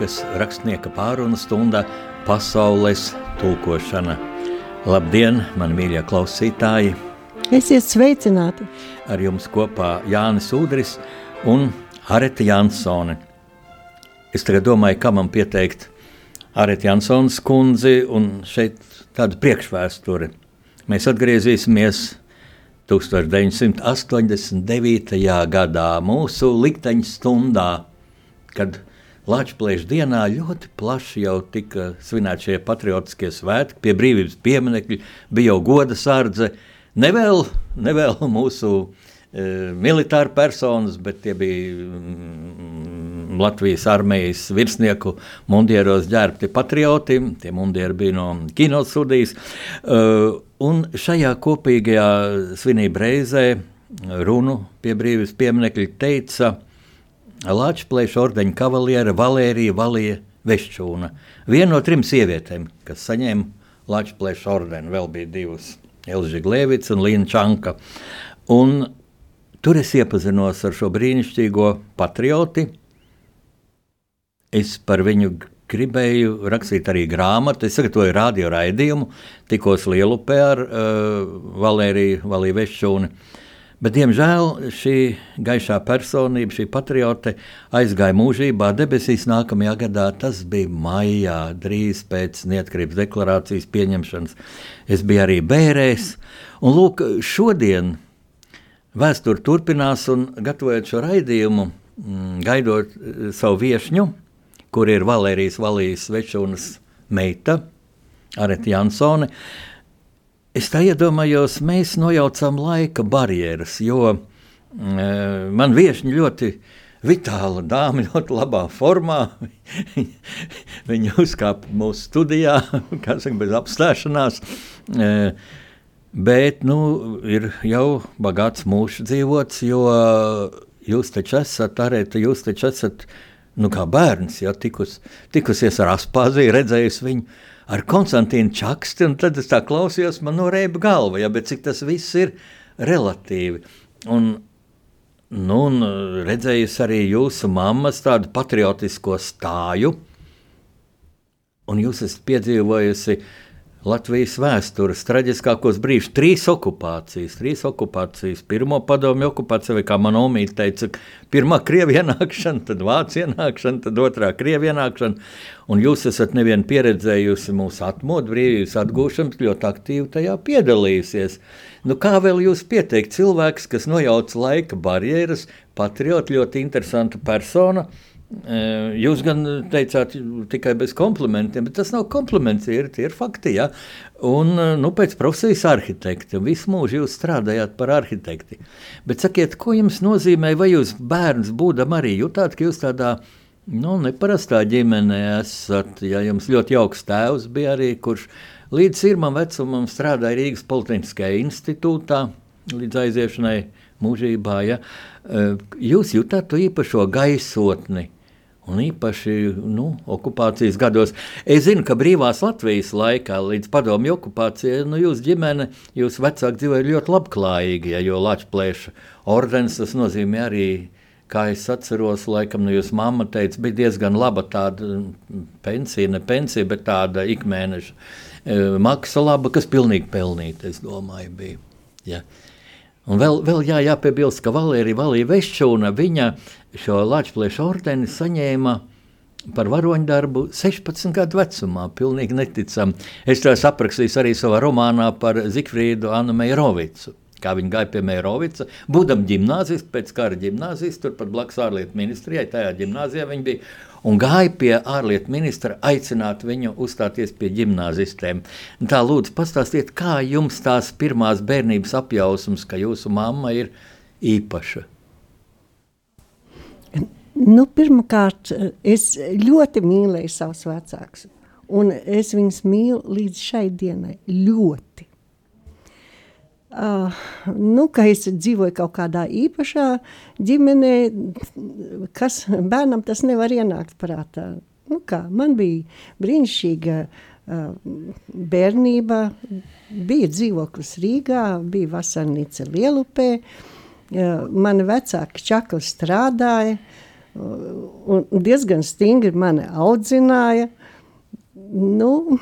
Lukas rakstnieka pārunu stunda pasaules tulkošana. Labdien, man mīļie klausītāji! Esiet sveicināti! Ar jums kopā Jānis Udris un Areta Jansone. Es tagad domāju, kā man pieteikt Areta Jansons kundzi un šeit tādu priekšvēsturi. Mēs atgriezīsimies 1989. gadā mūsu likteņa stundā, kad Latvijas dienā ļoti plaši jau tika svinēti šie patriotiskie svētki, pie brīvības pieminiekļa bija jau goda sārdze. Nevēl, nevēl mūsu e, militāri personas, bet tie bija mm, Latvijas armijas virsnieku mundieros ģērbti patrioti. Tie mundieri bija no kinosudijas. Uh, Un šajā kopīgajā svinību reizē runu pie brīvības pieminiekļa teica Latvijas ordeņa kavaliere Valērija Valija Veščūna. Viena no trim sievietēm, kas saņēma Latvijas ordeni, vēl bija divas - Elžija Glēvits un Līna Čanka. Un tur es iepazinos ar šo brīnišķīgo patrioti. Es par viņu gribēju rakstīt arī grāmatu. Es sagatavoju radio raidījumu, tikos Lielupē ar uh, Valēriju Valiju Vešķūnu. Bet, diemžēl, šī gaišā personība, šī patriote aizgāja mūžībā debesīs nākamajā gadā. Tas bija maijā, drīz pēc neatkarības deklarācijas pieņemšanas. Es biju arī bērēs. Un lūk, šodien vēsture turpinās un gatavojot šo raidījumu, mm, gaidot uh, savu viesņu, kur ir Valērijas Valijas Večunas meita, Areta Jansone. Es tā iedomājos, mēs nojaucam laika barjeras, jo mm, man viešņi ļoti vitāla dāma, ļoti labā formā. Viņa uzkāpa mūsu studijā, kā saka, bez apstāšanās. E, bet nu, ir jau bagāts mūžs dzīvots, jo jūs taču esat, Arēta, jūs taču esat nu, kā bērns, ja tikus, tikusies ar Aspāziju, redzējusi viņu ar Konstantīnu Čaksti, un tad es tā klausījos, man norēba galva, ja, bet cik tas viss ir relatīvi. Un, nu, un redzējusi arī jūsu mammas tādu patriotisko stāju, un jūs esat piedzīvojusi uh, Latvijas vēstures traģiskākos brīžus, trīs okupācijas, trīs okupācijas. Pirmā padomju okupācija, vai kā man omīte teica, pirmā krievi ienākšana, tad vācu ienākšana, tad otrā krievi ienākšana. Un jūs esat nevien pieredzējusi mūsu atmodu brīvības atgūšanu, ļoti aktīvi tajā piedalījusies. Nu, kā vēl jūs pieteikt cilvēks, kas nojauc laika barjeras, patrioti, ļoti interesanta persona, Jūs gan teicāt tikai bez komplimentiem, bet tas nav kompliments, tie ir, tie ir fakti. Ja? Un, nu, pēc profesijas arhitekti, un visu mūžu jūs strādājāt par arhitekti. Bet sakiet, ko jums nozīmē, vai jūs bērns būdam arī jutāt, ka jūs tādā nu, neparastā ģimenē esat, ja jums ļoti jauks tēvs bija arī, kurš līdz sirmam vecumam strādāja Rīgas Politehniskajā institūtā, līdz aiziešanai mūžībā. Ja? Jūs jutāt to īpašo gaisotni, Un īpaši nu, okupācijas gados. Es zinu, ka brīvās Latvijas laikā, līdz padomju okupācijai, nu, jūsu ģimene, jūsu vecāki dzīvoja ļoti labklājīgi. Ja, jo Latvijas ordenis tas nozīmē arī, kā es atceros, laikam, nu, jūsu mamma teica, bija diezgan laba tāda pensija, ne pensija, bet tāda ikmēneša e, maksa laba, kas pilnīgi pelnīta, es domāju, bija. Ja. Un vēl, vēl jā, jāpiebilst, ka Valērija Valija Veščūna viņa šo Latvijas ordeni saņēma par varoņdarbu 16 gadu vecumā. Pilnīgi neticami. Es to aprakstīju arī savā romānā par Zikfrīdu Anu Meirovicu. Kā viņa gāja pie Meirovica, būdam ģimnāzists, pēc kara ģimnāzists, turpat blakus ārlietu ministrijai, tajā ģimnāzijā viņa bija un gāja pie ārlietu ministra aicināt viņu uzstāties pie gimnāzistēm. Tā lūdzu, pastāstiet, kā jums tās pirmās bērnības apjausmas, ka jūsu mamma ir īpaša? Nu, Pirmkārt, es ļoti mīlēju savus vecākus. Un es viņus mīlu līdz šai dienai ļoti. Uh, nu, ka es dzīvoju kaut kādā īpašā ģimenē, kas bērnam tas nevar ienākt prātā. Nu, kā, man bija brīnišķīga uh, bērnība, bija dzīvoklis Rīgā, bija vasarnīca Lielupē, uh, mani vecāki čakli strādāja, un diezgan stingri mani audzināja. Nu,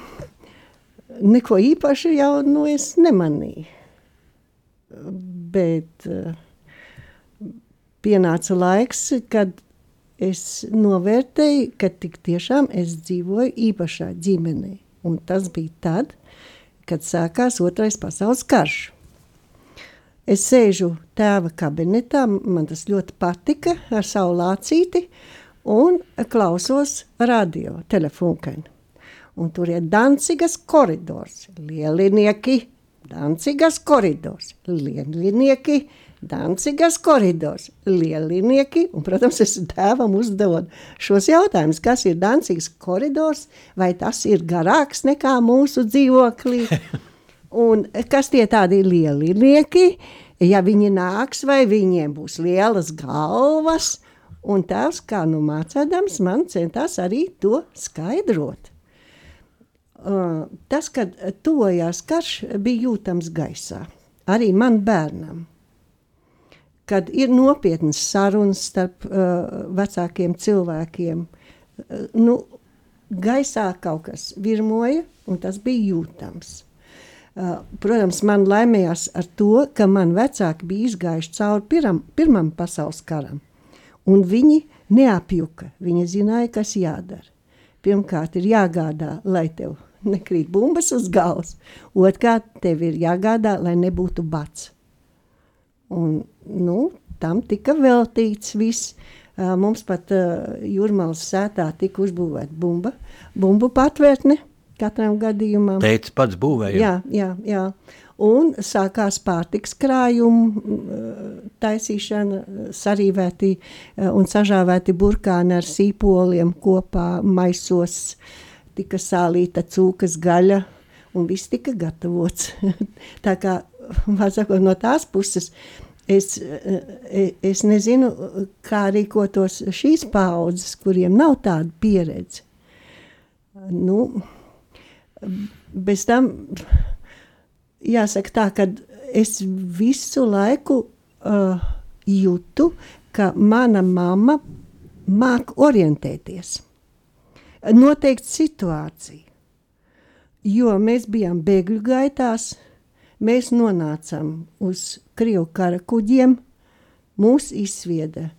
neko īpaši jau nu, es nemanīju. Bet uh, pienāca laiks, kad es novērtēju, ka tik tiešām es dzīvoju īpašā ģimenē. Un tas bija tad, kad sākās otrais pasaules karš. Es sēžu tēva kabinetā, man tas ļoti patika, ar savu lācīti, un klausos radio telefonkaini. Un tur ir Dancigas koridors, lielinieki, Dancigas koridors, lielinieki, Dancigas koridors, lielinieki, un, protams, es tēvam uzdevu šos jautājumus, kas ir Dancigas koridors, vai tas ir garāks nekā mūsu dzīvoklī, Un kas tie tādi lielinieki, ja viņi nāks, vai viņiem būs lielas galvas, un tās, kā nu mācēdams, man centās arī to skaidrot. Uh, tas, kad tojās karš, bija jūtams gaisā, arī man bērnam. Kad ir nopietnas sarunas starp uh, vecākiem cilvēkiem, uh, nu, gaisā kaut kas virmoja, un tas bija jūtams. Uh, protams, man laimējās ar to, ka man vecāki bija izgājuši cauri piram, Pirmam pasaules karam. Un viņi neapjuka, viņi zināja, kas jādara. Pirmkārt, ir jāgādā, lai tev nekrīt bumbas uz galvas. Otrkārt, tev ir jāgādā, lai nebūtu bats. Un, nu, tam tika veltīts viss. Uh, mums pat uh, jūrmālas sētā tika uzbūvēta bumba, bumbu patvērtne katram gadījumam. Teicis pats būvēja. Jā, jā, jā. Un sākās pārtiks krājumu taisīšana, sarīvēti un sažāvēti burkāni ar sīpoliem kopā maisos, tika sālīta cūkas gaļa un viss tika gatavots. Tā kā, sakot, no tās puses, es, es nezinu, kā rīkotos šīs paudzes, kuriem nav tāda pieredze. Nu, bez tam jāsaka tā, ka es visu laiku uh, jūtu, ka mana mamma māk orientēties. Noteikti situācija, jo mēs bijām bēgļu gaitās, mēs nonācām uz Krievu kara kuģiem, mūs izsvieda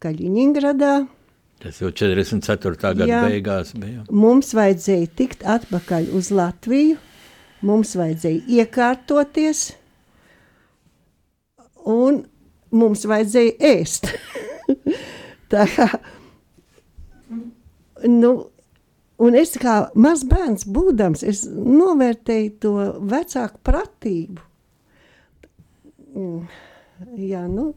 Kaļiņingradā, Tas jau 44. gada Jā, beigās bija. Mums vajadzēja tikt atpakaļ uz Latviju, mums vajadzēja iekārtoties, un mums vajadzēja ēst. Tā kā, nu, un es kā mazs bērns būdams, es novērtēju to vecāku pratību. Jā, nu,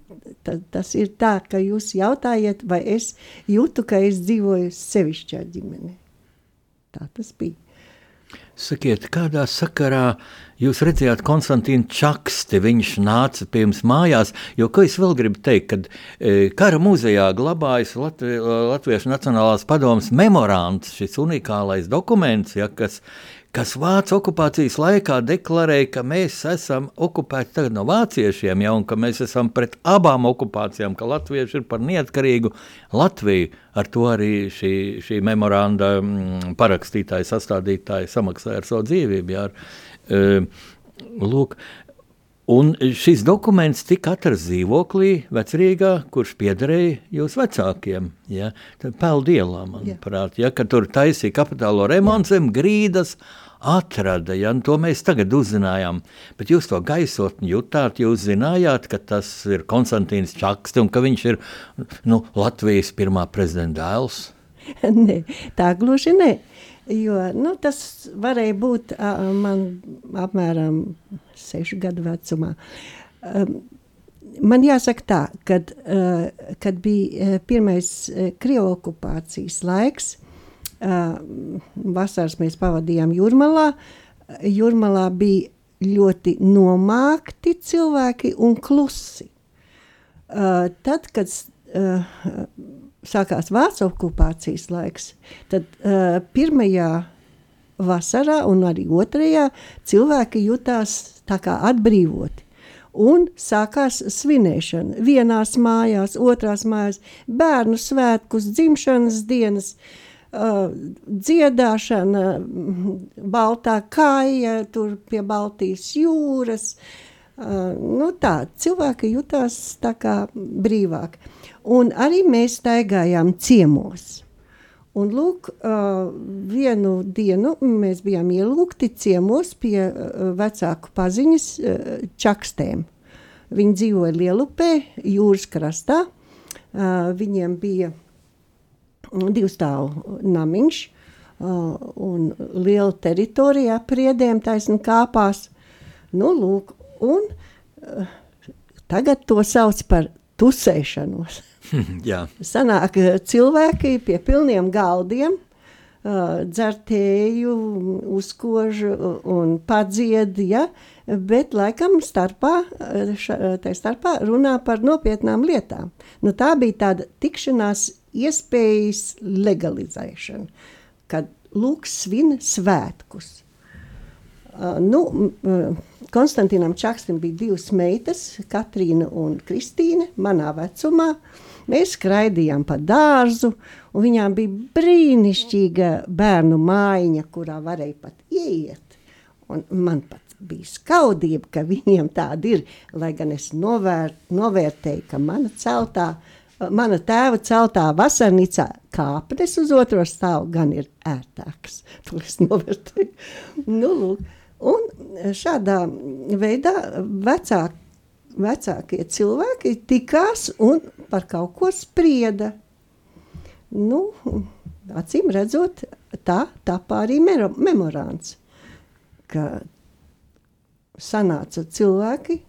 ta, tas ir tā, ka jūs jautājat, vai es jūtu, ka es dzīvoju sevišķā ģimenē. Tā tas bija. Sakiet, kādā sakarā jūs redzējāt Konstantīnu Čaksti, viņš nāca pie jums mājās, jo, ko es vēl gribu teikt, kad e, kara muzejā glabājas Latvi, Latviešu Nacionālās padomas memorants, šis unikālais dokuments, ja, kas kas Vācijas okupācijas laikā deklarēja, ka mēs esam okupēti no vāciešiem, ja, un ka mēs esam pret abām okupācijām, ka latvieši ir par neatkarīgu Latviju. Ar to arī šī, šī memoranda mm, parakstītāja, sastādītāja samaksāja ar savu dzīvību. Jā, ar, uh, lūk, Un šis dokuments tika atrasts dzīvoklī, vecrīgā, kurš piederēja jūsu vecākiem. Ja? Peldielā, manuprāt, ja? kad tur taisīja kapitālo remontu zem grīdas, atrada, ja? To mēs tagad uzzinājām. Bet jūs to gaisotni jutāt, jūs zinājāt, ka tas ir Konstantīns Čakste un ka viņš ir nu, Latvijas pirmā prezidenta dēls? Nē, tā gluži ne. Jo, nu, tas varēja būt uh, man apmēram sešu gadu vecumā. Um, man jāsaka tā, kad, uh, kad bija uh, pirmais uh, Krievu okupācijas laiks, uh, vasaras mēs pavadījām Jurmalā. Jurmalā bija ļoti nomākti cilvēki un klusi. Uh, tad, kad uh, sākās Vācu okupācijas laiks, tad uh, pirmajā vasarā un arī otrajā cilvēki jutās tā kā atbrīvoti. Un sākās svinēšana. Vienās mājās, otrās mājās, bērnu svētkus, dzimšanas dienas, uh, dziedāšana, baltā kāja, tur pie Baltijas jūras. Uh, nu tā, cilvēki jutās tā kā brīvāk. Un arī mēs staigājām ciemos. Un lūk, uh, vienu dienu mēs bijām ielūgti ciemos pie uh, vecāku paziņas uh, čakstēm. Viņi dzīvoja Lielupē, jūras krastā. Viņiem bija divstāvu namiņš uh, un liela teritorija apriedēm taisni kāpās. Nu, lūk, un uh, tagad to sauc par tusēšanos. Jā. Sanāk cilvēki pie pilniem galdiem, uh, dzertēju, uzkož un padzied, ja, bet laikam starpā, ša, tai starpā runā par nopietnām lietām. Nu, tā bija tāda tikšanās iespējas legalizēšana, kad lūk svin svētkus. Uh, nu, Konstantinam Čakstam bija divas meitas, Katrīna un Kristīne, manā vecumā. Mēs skraidījām pa dārzu, un viņām bija brīnišķīga bērnu mājiņa, kurā varēja pat ieiet. Un man pat bija skaudība, ka viņiem tāda ir, lai gan es novēr, novērtēju, ka mana celtā, mana tēva celtā vasarnīcā kāpnes uz otro stāvu gan ir ērtāks. To es novērtēju. Nu, lūk. Un šādā veidā vecāki vecākie cilvēki tikās un par kaut ko sprieda. Nu, acīm redzot, tā tapā arī memorāns, ka sanāca cilvēki,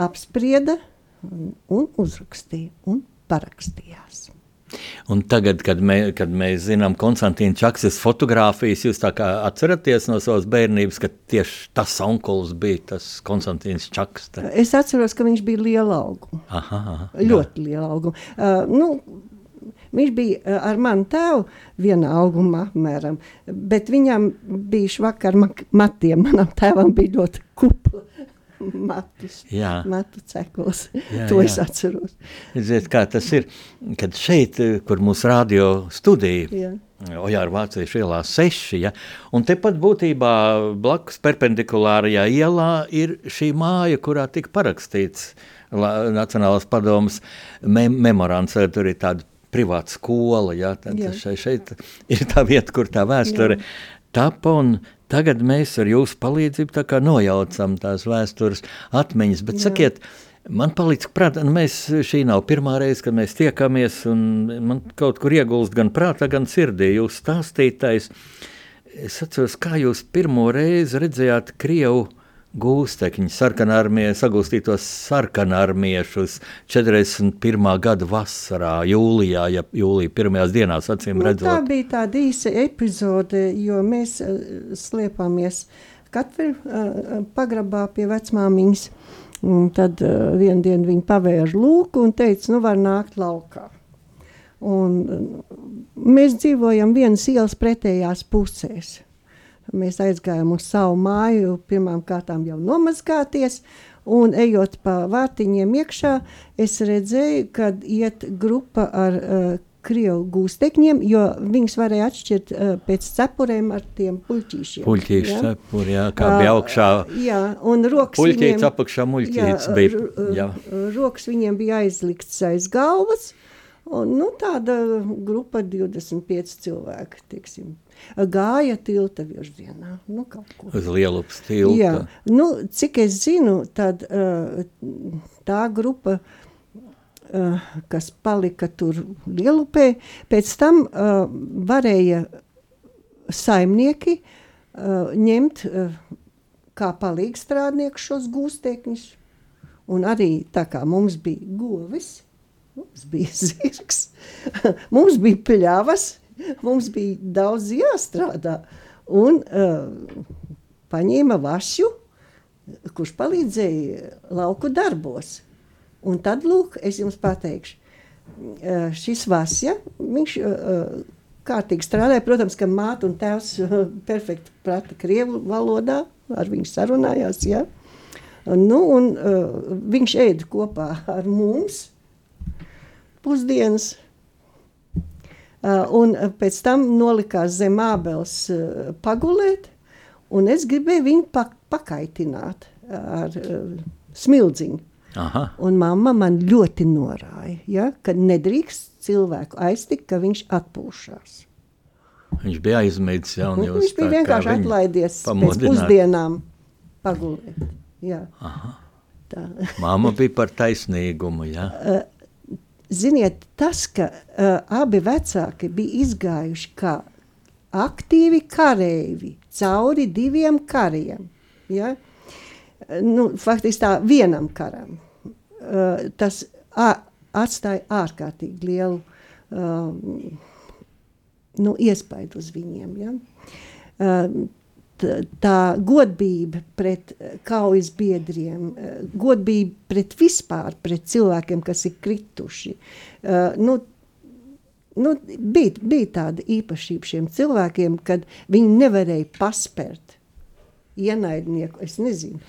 apsprieda un uzrakstīja un parakstījās. Un tagad, kad, mē, kad mēs zinām Konstantīna Čaksas fotogrāfijas, jūs tā kā atceraties no savas bērnības, ka tieši tas onkulis bija tas Konstantīns Čaks? Tā. Es atceros, ka viņš bija liela auguma. Aha, aha, Ļoti liela auguma. Uh, nu, Viņš bija uh, ar mani tēvu vienā augumā, apmēram, bet viņam bija švakar matiem. Manam tēvam bija ļoti kupla matus, jā. matu cekls. Jā, to jā. es atceros. Ziet, kā tas ir, kad šeit, kur mūsu radio studija, Ojāra Vāciešu ielā 6, ja, un tepat būtībā blakus perpendikulārajā ielā ir šī māja, kurā tika parakstīts Nacionālās padomas mem memorants, tur ir tāda privāta skola, ja, tad jā. šeit, šeit ir tā vieta, kur tā vēsture tapa, un Tagad mēs ar jūsu palīdzību nojaucam tās vēstures atmiņas, bet Jā. sakiet, man palicis prātā, nu mēs šī nav pirmā reize, kad mēs tiekamies, un man kaut kur iegulst gan prātā, gan sirdī jūs stāstītais. Es atceros, kā jūs pirmo reizi redzējāt Krievu gūstekņi, sarkanarmie, sagūstītos sarkanarmiešus 41. gada vasarā, jūlijā, ja jūlija pirmajās dienās, acīm nu, redzot. Tā bija tāda īsa epizode, jo mēs uh, slēpāmies katru uh, pagrabā pie vecmāmiņas, un tad uh, vienu dienu viņa pavēra lūku un teica, nu var nākt laukā. Un, uh, mēs dzīvojam vienas ielas pretējās pusēs. Mēs aizgājām uz savu māju, pirmām kārtām jau nomazgāties. Un ejot pa vārtiņiem iekšā, es redzēju, kad iet grupa ar uh, krievu gūstekņiem, jo viņus varēja atšķirt uh, pēc cepurēm ar tiem puļķīšiem. Puļķīši ja? cepuri, jā, kā bija augšā. Uh, jā, un rokas puļķīts viņiem... apakšā muļķīts jā, bija. Jā. Rokas viņiem bija aizlikts aiz galvas, un nu, tāda grupa 25 cilvēki, teiksim gāja tilta virzienā. Nu, Uz lielu tiltu. Jā, nu, cik es zinu, tad tā grupa, kas palika tur lielupē, pēc tam varēja saimnieki ņemt kā palīgstrādnieku šos gūstekņus. Un arī tā kā mums bija govis, mums bija zirgs, mums bija pļavas, mums bija daudz jāstrādā. Un uh, paņēma vašu, kurš palīdzēja lauku darbos. Un tad, lūk, es jums pateikšu, uh, šis vasja, viņš uh, kārtīgi strādāja. Protams, ka māte un tēvs uh, perfekti prata krievu valodā, ar viņu sarunājās, ja? Nu, un, uh, viņš ēda kopā ar mums pusdienas. Uh, un pēc tam nolikās zem ābeles uh, pagulēt, un es gribēju viņu pak pakaitināt ar uh, smildziņu. Aha. Un mamma man ļoti norāja, ja, ka nedrīkst cilvēku aiztikt, ka viņš atpūšas. Viņš bija aizmirsis jau Nu, viņš bija vienkārši atlaidies pēc pusdienām pagulēt. Jā. Aha. Tā. Māma bija par taisnīgumu, jā. Ziniet, tas, ka uh, abi vecāki bija izgājuši kā aktīvi kareivi cauri diviem kariem, ja? nu, faktiski tā vienam karam, uh, tas atstāja ārkārtīgi lielu uh, nu, iespaidu uz viņiem. Ja? Uh, tā godība pret eh, kaujas biedriem, eh, godība pret vispār, pret cilvēkiem, kas ir krituši. Nu, nu, bija, bija tāda īpašība šiem cilvēkiem, kad viņi nevarēja paspērt ienaidnieku, es nezinu.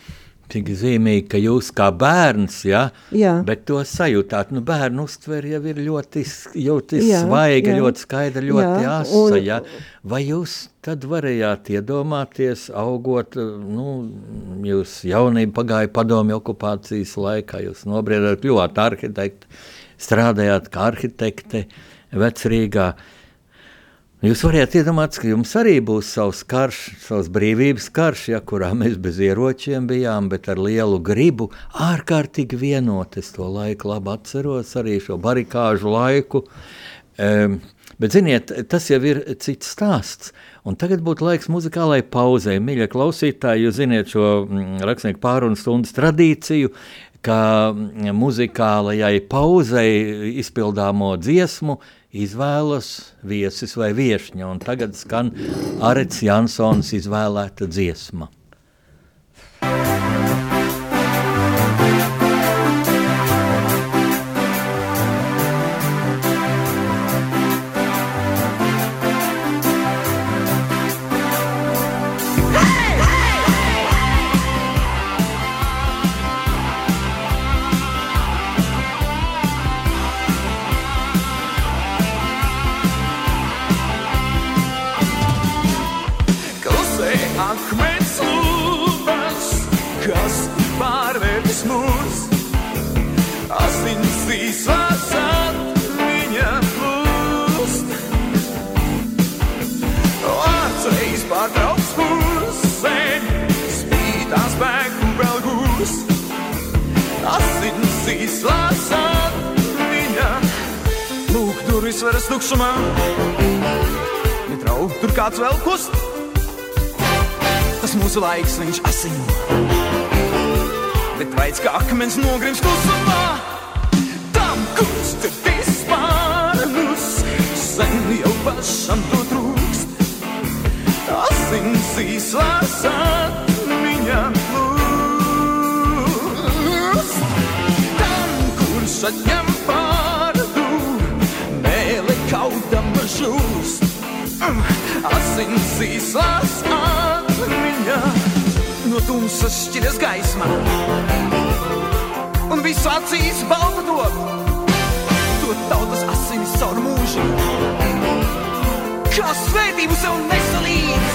Tik zīmīgi, ka jūs kā bērns, ja, Jā. bet to sajūtāt, nu bērnu uztver jau ir ļoti, ļoti Jā, svaiga, jā. ļoti skaidra, ļoti Jā, asa, un- ja. Vai jūs tad varējāt iedomāties, augot, nu, jūs jaunība pagāja padomju okupācijas laikā, jūs nobriedāt, kļuvāt arhitekti, strādājāt kā arhitekte Vecrīgā, Jūs varat iedomāties, ka jums arī būs savs karš, savs brīvības karš, ja, kurā mēs bez ieročiem bijām, bet ar lielu gribu, ārkārtīgi vienot. Es to laiku labi atceros, arī šo barikāžu laiku. Um, bet, ziniet, tas jau ir cits stāsts. Un tagad būtu laiks muzikālai pauzei. Mīļie klausītāji, jūs zināt šo mm, rakstnieku pārunu stundas tradīciju, ka mm, muzikālajai pauzei izpildāmo dziesmu izvēlas viesis vai viesņa. Un tagad skan Arits Jansons izvēlēta dziesma. Veras tukšumā. Netrau, tur kāds vēl kust. Tas mūsu laiks, viņš asiņo. Bet veids, kā akmens nogrims klusumā, tam, kurš te vispār mums sen jau pašam to trūkst. Asins īslās atmiņā plūst. Tam, kurš atņem žūst. Asins īslās atmiņā no tumsas šķiras gaismā. Un visu acīs balta top, to tautas asinis caur mūžu. Kā svētību sev nesalīdz,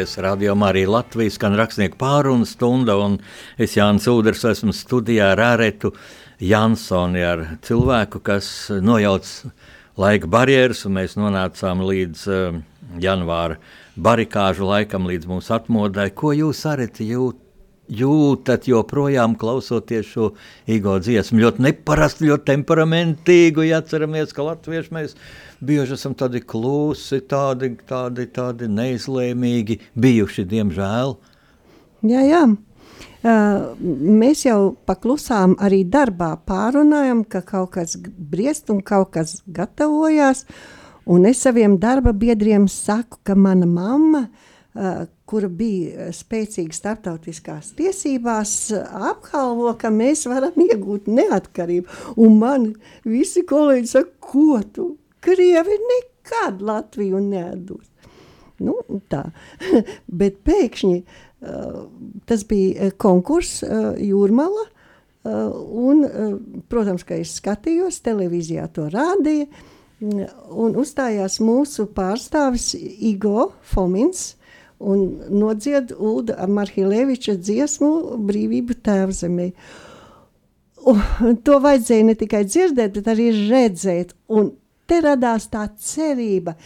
Tiesa rādījumā arī Latvijas skan rakstnieku pārunu stunda, un es Jānis Uders esmu studijā ar Āretu Jansoni, ar cilvēku, kas nojauc laika barjeras, un mēs nonācām līdz uh, janvāra barikāžu laikam, līdz mūsu atmodai. Ko jūs, Āreti, jūt, jūtat joprojām klausoties šo īgo dziesmu? Ļoti neparastu, ļoti temperamentīgu, ja atceramies, ka latvieši mēs bieži esam tādi klusi, tādi, tādi, tādi neizlēmīgi bijuši, diemžēl. Jā, jā. Uh, mēs jau paklusām arī darbā pārunājam, ka kaut kas briest un kaut kas gatavojās. Un es saviem darba biedriem saku, ka mana mamma, uh, kura bija spēcīga starptautiskās tiesībās, uh, apgalvo, ka mēs varam iegūt neatkarību. Un man visi kolēģi saka, ko tu? Krievi nekad Latviju neatdos. Nu, tā. Bet pēkšņi uh, tas bija konkurss Jūrmala. Un, protams, ka es skatījos, televīzijā to rādīja. Un uzstājās mūsu pārstāvis Igo Fomins un nodzied Ulda Marhileviča dziesmu Brīvību tēvzemē. Un to vajadzēja ne tikai dzirdēt, bet arī redzēt. Un te radās tā cerība,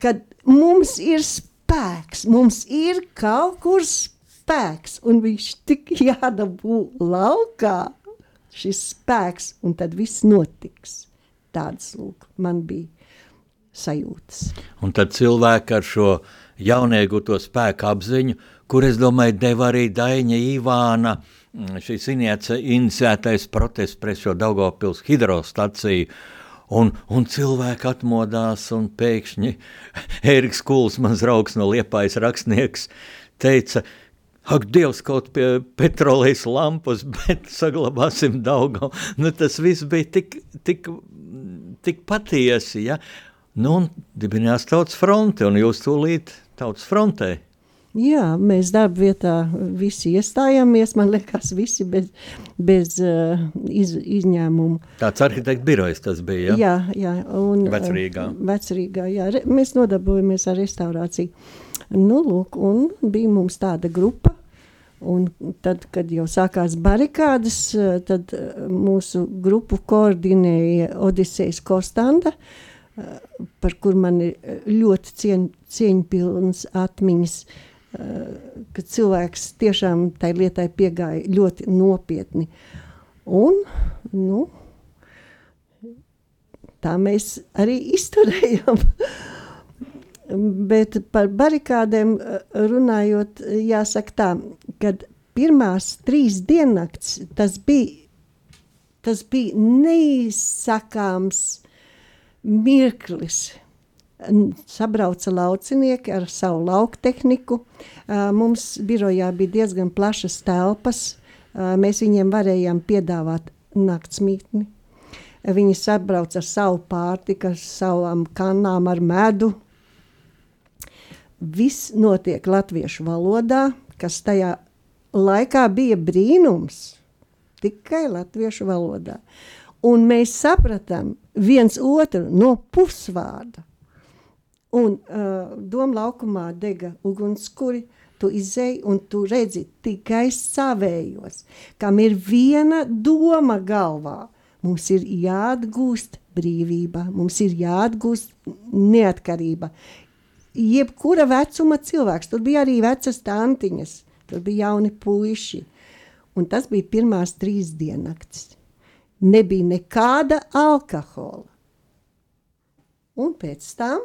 ka mums ir spēks, mums ir kaut kur spēks, un viņš tik jādabū laukā šis spēks, un tad viss notiks. Tāds, lūk, man bija sajūtas. Un tad cilvēki ar šo jaunieguto spēku apziņu, kur es domāju, deva arī Daņa Ivāna, šīs iniciētais protests pret šo Daugavpils hidrostaciju, Un, un cilvēki atmodās, un pēkšņi Eriks Kuls, mans draugs no Liepājas rakstnieks, teica, ak, Dievs, kaut pie petrolejas lampas, bet saglabāsim Daugau. Nu, tas viss bija tik, tik, tik patiesi, ja? Nu, un dibinājās tautas fronte, un jūs tūlīt tautas frontē. Jā, mēs darba vietā visi iestājāmies, man liekas, visi bez, bez uh, iz, izņēmumu. Tāds arhitekta birojs tas bija, ja? Jā, jā. Un, Vecrīgā. Uh, vecrīgā, jā. Re, mēs nodarbojamies ar restaurāciju. Nu, lūk, un bija mums tāda grupa, un tad, kad jau sākās barikādas, uh, tad mūsu grupu koordinēja Odisejas Kostanda, uh, par kur man ir ļoti cien, cieņpilns atmiņas, uh, ka cilvēks tiešām tai lietai piegāja ļoti nopietni. Un, nu, tā mēs arī izturējām. Bet par barikādēm runājot, jāsaka tā, kad pirmās trīs diennakts tas bija, tas bija neizsakāms mirklis, sabrauca laucinieki ar savu lauktehniku. Mums birojā bija diezgan plašas telpas. Mēs viņiem varējām piedāvāt naktsmītni. Viņi sabrauca ar savu pārtiku, ar savām kanām, ar medu. Viss notiek latviešu valodā, kas tajā laikā bija brīnums tikai latviešu valodā. Un mēs sapratām viens otru no pusvārda. Un uh, doma laukumā dega ugunskuri, tu izēji un tu redzi tikai savējos, kam ir viena doma galvā. Mums ir jāatgūst brīvība, mums ir jāatgūst neatkarība. Jebkura vecuma cilvēks, tur bija arī vecas tantiņas, tur bija jauni puiši. Un tas bija pirmās trīs diennakts. Nebija nekāda alkohola. Un pēc tam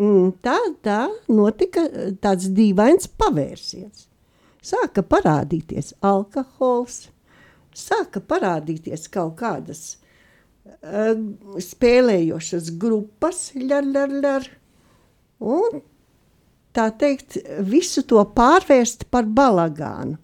mm, tā, tā notika tāds dīvains pavērsiens. Sāka parādīties alkohols, sāka parādīties kaut kādas uh, spēlējošas grupas, ļar, ļar, ļar, un tā teikt, visu to pārvērst par balagānu.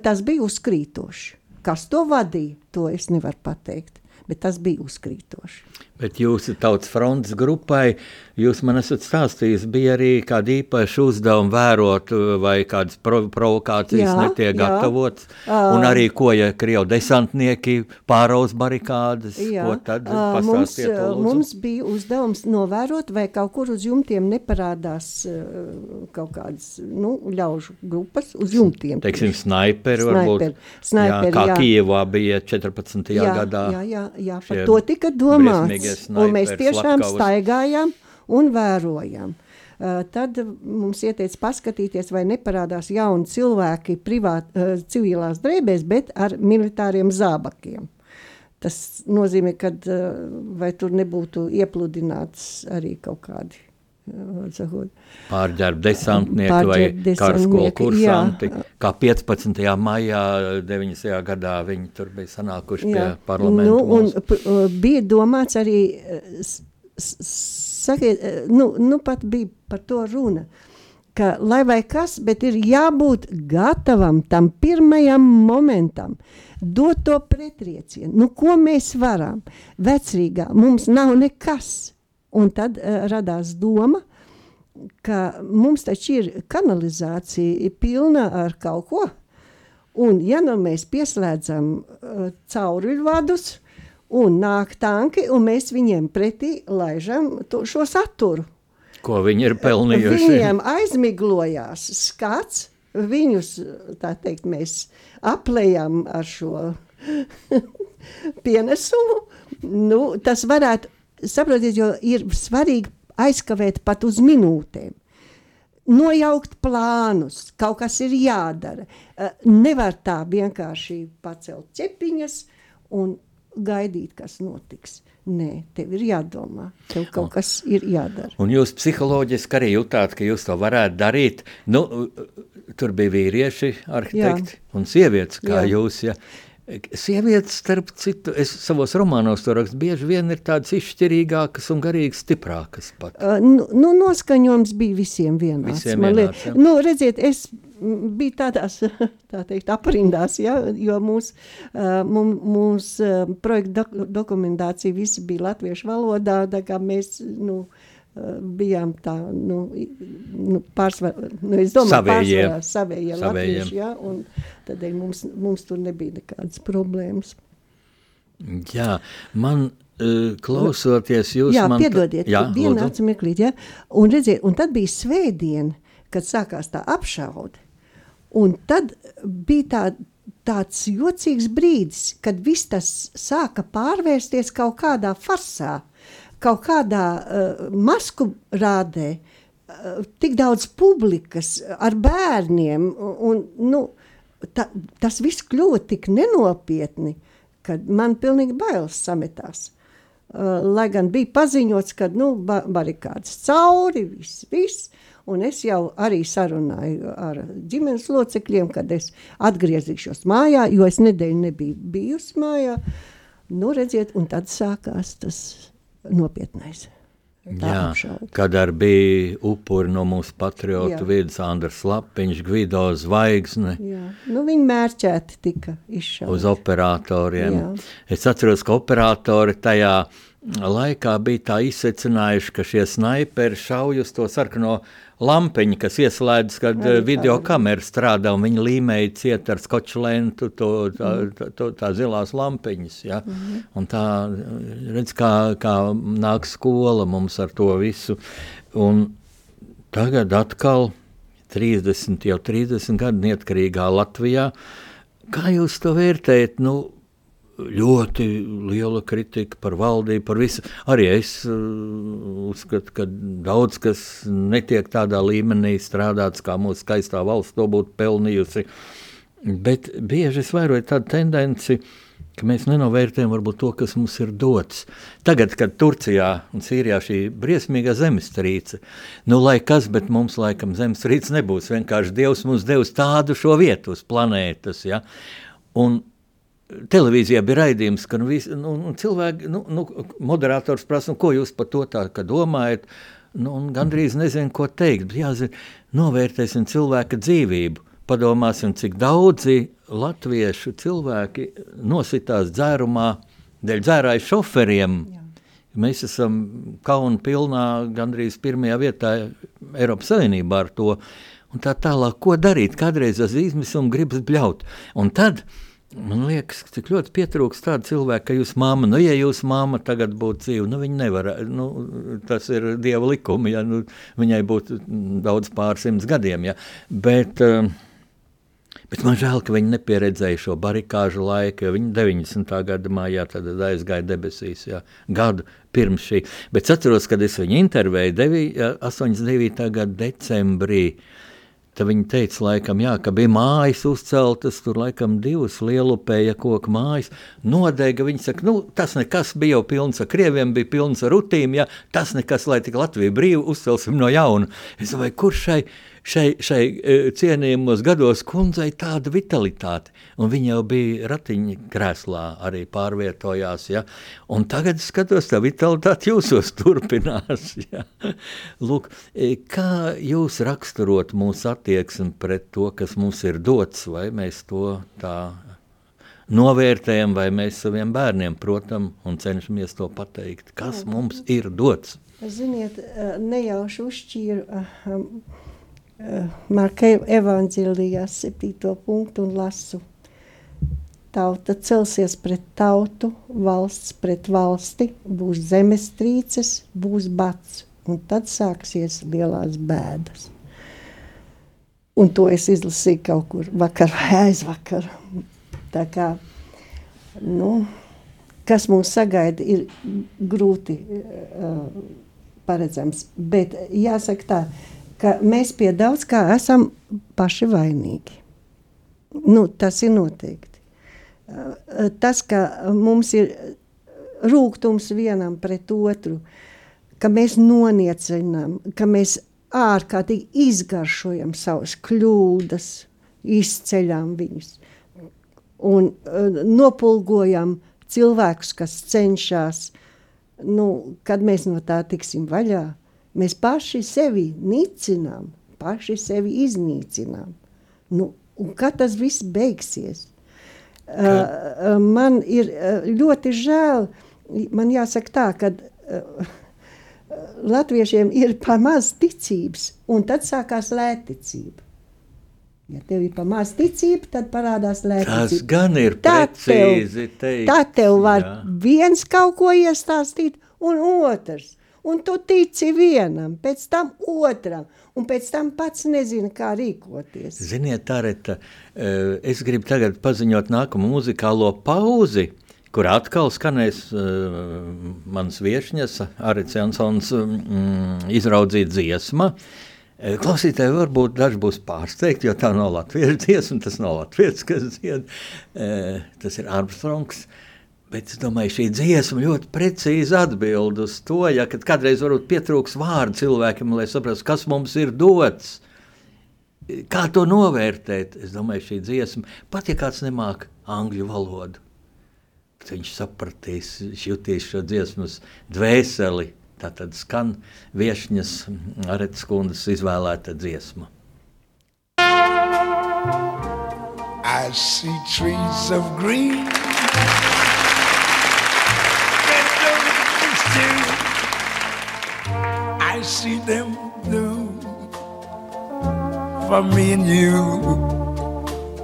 Tas bija uzkrītoši. Kas to vadīja, to es nevaru pateikt, bet tas bija uzkrītoši. Bet jūsu tautas frontes grupai, jūs man esat stāstījis, bija arī kādi īpaši uzdevumi vērot, vai kādas provo provokācijas jā, netiek jā. gatavotas, uh, un arī ko, ja Krievu desantnieki pārauz barikādas, jā, ko tad uh, mums, mums bija uzdevums novērot, vai kaut kur uz jumtiem neparādās uh, kaut kādas, nu, ļaužu grupas uz jumtiem. Teiksim, snaiperi varbūt, snaiperi, jā, kā jā. Kievā bija 14. Jā, gadā. Jā, jā, jā, par to tika domāts un mēs tiešām Slavkavas. staigājām un vērojam. Uh, tad mums ieteica paskatīties, vai neparādās jauni cilvēki privāt, uh, civilās drēbēs, bet ar militāriem zābakiem. Tas nozīmē, ka uh, vai tur nebūtu iepludināts arī kaut kādi Pārģērba desantnieki vai karaskolu kursanti. Jā. Kā 15. maijā 90. gadā viņi tur bija sanākuši jā. pie parlamenta. Nu, un bija domāts arī, sakiet, nu, nu pat bija par to runa, ka lai vai kas, bet ir jābūt gatavam tam pirmajam momentam, dot to pretriecienu. Nu, ko mēs varam? Vecrīgā mums nav nekas Un tad uh, radās doma, ka mums taču ir kanalizācija pilna ar kaut ko. Un, ja nu mēs pieslēdzam uh, cauruļvadus, un nāk tanki, un mēs viņiem pretī laižam to, šo saturu. Ko viņi ir pelnījuši? Viņiem aizmiglojās skats, viņus, tā teikt, mēs aplējam ar šo pienesumu. Nu, tas varētu saprotiet, jo ir svarīgi aizkavēt pat uz minūtēm. Nojaukt plānus, kaut kas ir jādara. Eh, nevar tā vienkārši pacelt ķepiņas un gaidīt, kas notiks. Nē, tev ir jādomā, tev kaut kas ir jādara. Un jūs psiholoģiski arī jutāt, ka jūs to varētu darīt. Nu, tur bija vīrieši, arhitekti Jā. un sievietes, kā Jā. jūs. Ja. Sievietes, starp citu, es savos romānos to rakstu, bieži vien ir tādas izšķirīgākas un garīgi stiprākas. Pat. Uh, nu, nu, noskaņojums bija visiem vienāds. Visiem vienāds ja. nu, redziet, es biju tādās, tā teikt, aprindās, ja, jo mūsu mūs, uh, projekta dok dokumentācija visi bija latviešu valodā, tā kā mēs, nu, uh, bijām tā, nu, nu pārsvarā, nu, es domāju, savējie, pārsvarā savējie latvieši, ja, un tad mums, mums tur nebija nekādas problēmas. Jā, man uh, klausoties jūs jā, man... piedodiet, jā, vienu atsimieklīt, ja, un redziet, un tad bija svētdiena, kad sākās tā apšauda, un tad bija tā, tāds jocīgs brīdis, kad viss tas sāka pārvērsties kaut kādā farsā, kaut kādā uh, masku rādē, uh, tik daudz publikas ar bērniem, un nu, ta, tas viss kļuva tik nenopietni, ka man pilnīgi bailes sametās. Uh, lai gan bija paziņots, ka nu, ba barikādas cauri, viss, viss, un es jau arī sarunāju ar ģimenes locekļiem, kad es atgriezīšos mājā, jo es nedēļu nebiju bijusi mājā. Nu, redziet, un tad sākās tas nopietnais. Jā, apšauda. kad arī bija upuri no mūsu patriotu vidus, Andris Lapiņš, Gvido Zvaigzne. Jā. Nu, viņi mērķēti tika izšauti. Uz operatoriem. Jā. Es atceros, ka operatori tajā laikā bija tā izsecinājuši, ka šie snaiperi šauj uz to sarkano lampiņa, kas ieslēdz, kad Arī Arī video kamera strādā un viņi līmēja ciet ar skoču lentu to, tā, tā, tā, tā zilās lampiņas. Ja? Mm -hmm. Un tā, redz, kā, kā nāk skola mums ar to visu. Un tagad atkal 30, jau 30 gadu neatkarīgā Latvijā. Kā jūs to vērtējat? Nu, ļoti liela kritika par valdību, par visu. Arī es uh, uzskatu, ka daudz kas netiek tādā līmenī strādāts, kā mūsu skaistā valsts to būtu pelnījusi. Bet bieži es vēroju tādu tendenci, ka mēs nenovērtējam varbūt to, kas mums ir dots. Tagad, kad Turcijā un Sīrijā šī briesmīgā zemestrīce, nu lai kas, bet mums laikam zemestrīce nebūs. Vienkārši Dievs mums devis tādu šo vietu uz planētas. Ja? Un televīzijā bija raidījums, ka nu, vis, nu, nu, cilvēki, nu, nu, moderators prasa, nu, ko jūs par to tā domājat. Nu, gandrīz nezinu, ko teikt. Jāzina, novērtēsim cilvēka dzīvību. Padomāsim, cik daudzi latviešu cilvēki nositās dzērumā dēļ dzērāju šoferiem. Jā. Mēs esam kauna pilnā, gandrīz pirmajā vietā Eiropas Savienībā ar to. Un tā tālāk, ko darīt? Kādreiz az izmisumu gribas bļaut. Un tad Man liekas, cik ļoti pietrūkst tādu cilvēku, ka jūs māma, nu, ja jūsu māma tagad būtu dzīva, nu, viņa nevar, nu, tas ir dieva likumi, ja, nu, viņai būtu daudz pārsimts gadiem, ja, bet, uh, bet man žēl, ka viņi nepieredzēja šo barikāžu laiku, jo viņi 90. gada mājā tad aizgāja debesīs, ja, gadu pirms šī, bet es atceros, kad es viņu intervēju, devi, 89. gada decembrī, Tad viņi teica, laikam, jā, ka bija mājas uzceltas, tur laikam divas lielupēja koku mājas. Nodega, viņi saka, nu, tas nekas bija jau pilns ar krieviem, bija pilns ar rutīm, ja tas nekas, lai tik Latvija brīvi uzcelsim no jauna. Es domāju, kur šai, šai, šai e, cienījumos gados kundzei tāda vitalitāte? Un viņa jau bija ratiņa krēslā arī pārvietojās, ja? Un tagad skatos, tā vitalitāte jūsos turpinās, ja? Lūk, e, kā jūs raksturot mūsu attieksmi pret to, kas mums ir dots, vai mēs to tā novērtējam, vai mēs saviem bērniem, protams, un cenšamies to pateikt, kas mums ir dots. Ziniet, eh, nejauši uzšķīru Marka evanģēlijās septīto punktu un lasu. Tauta celsies pret tautu, valsts pret valsti, būs zemestrīces, būs bats, un tad sāksies lielās bēdas. Un to es izlasīju kaut kur vakar vai aizvakar. Tā kā, nu, kas mūs sagaida, ir grūti uh, paredzams. Bet jāsaka tā, ka mēs pie daudz kā esam paši vainīgi. Nu, tas ir noteikti. Uh, tas, ka mums ir rūkums vienam pret otru, ka mēs noniecinām, ka mēs ārkārtīgi izgaršojam savas kļūdas, izceļam viņus un uh, nopulgojam cilvēkus, kas cenšas. Nu, kad mēs no tā tiksim vaļā, mēs paši sevi nicinām, paši sevi iznīcinām. Nu, un kad tas viss beigsies? Uh, man ir ļoti žēl, man jāsaka tā, ka uh, latviešiem ir par maz ticības, un tad sākās lētticība. Ja tev ir pa maz ticība, tad parādās lētticība. Tas gan ir Tā precīzi teikts. Tad tev var jā. viens kaut ko iestāstīt, un otrs. Un tu tici vienam, pēc tam otram, un pēc tam pats nezini, kā rīkoties. Ziniet, Tareta, eh, es gribu tagad paziņot nākamo muzikālo pauzi, kur atkal skanēs uh, mans viešņas, Arits Jansons, mm, izraudzīt dziesma. Eh, Klausītāji varbūt daži būs pārsteigti, jo tā nav latviešu dziesma, tas nav latviešu, kas dzied, tas ir Armstrongs. Bet es domāju, šī dziesma ļoti precīzi atbild uz to, ja kādreiz varbūt pietrūks vārdu cilvēkam, lai saprastu, kas mums ir dots. Kā to novērtēt? Es domāju, šī dziesma, pat ja kāds nemāk angļu valodu, viņš sapratīs, jutīs šo dziesmas dvēseli. Tā tad skan viešņas Aretas kundas izvēlēta dziesma. I see trees of green. See them blue for me and you.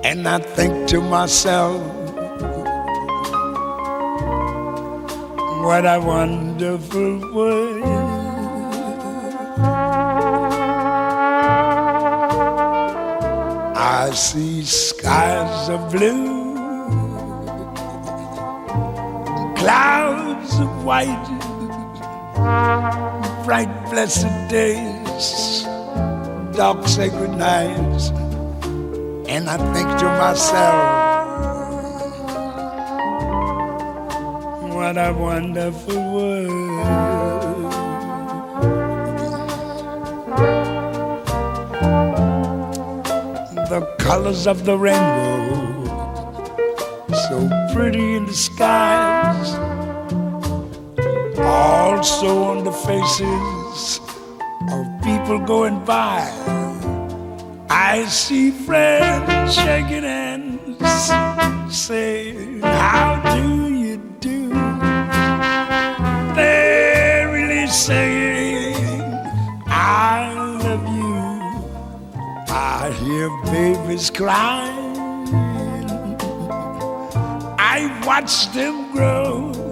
And I think to myself, what a wonderful world. I see skies of blue, clouds of white, bright blessed days, dark sacred nights, and I think to myself, what a wonderful world. The colors of the rainbow, so pretty in the skies, also on the faces of people going by. I see friends shaking hands, saying, How do you do? They're really saying, I love you. I hear babies crying. I watch them grow.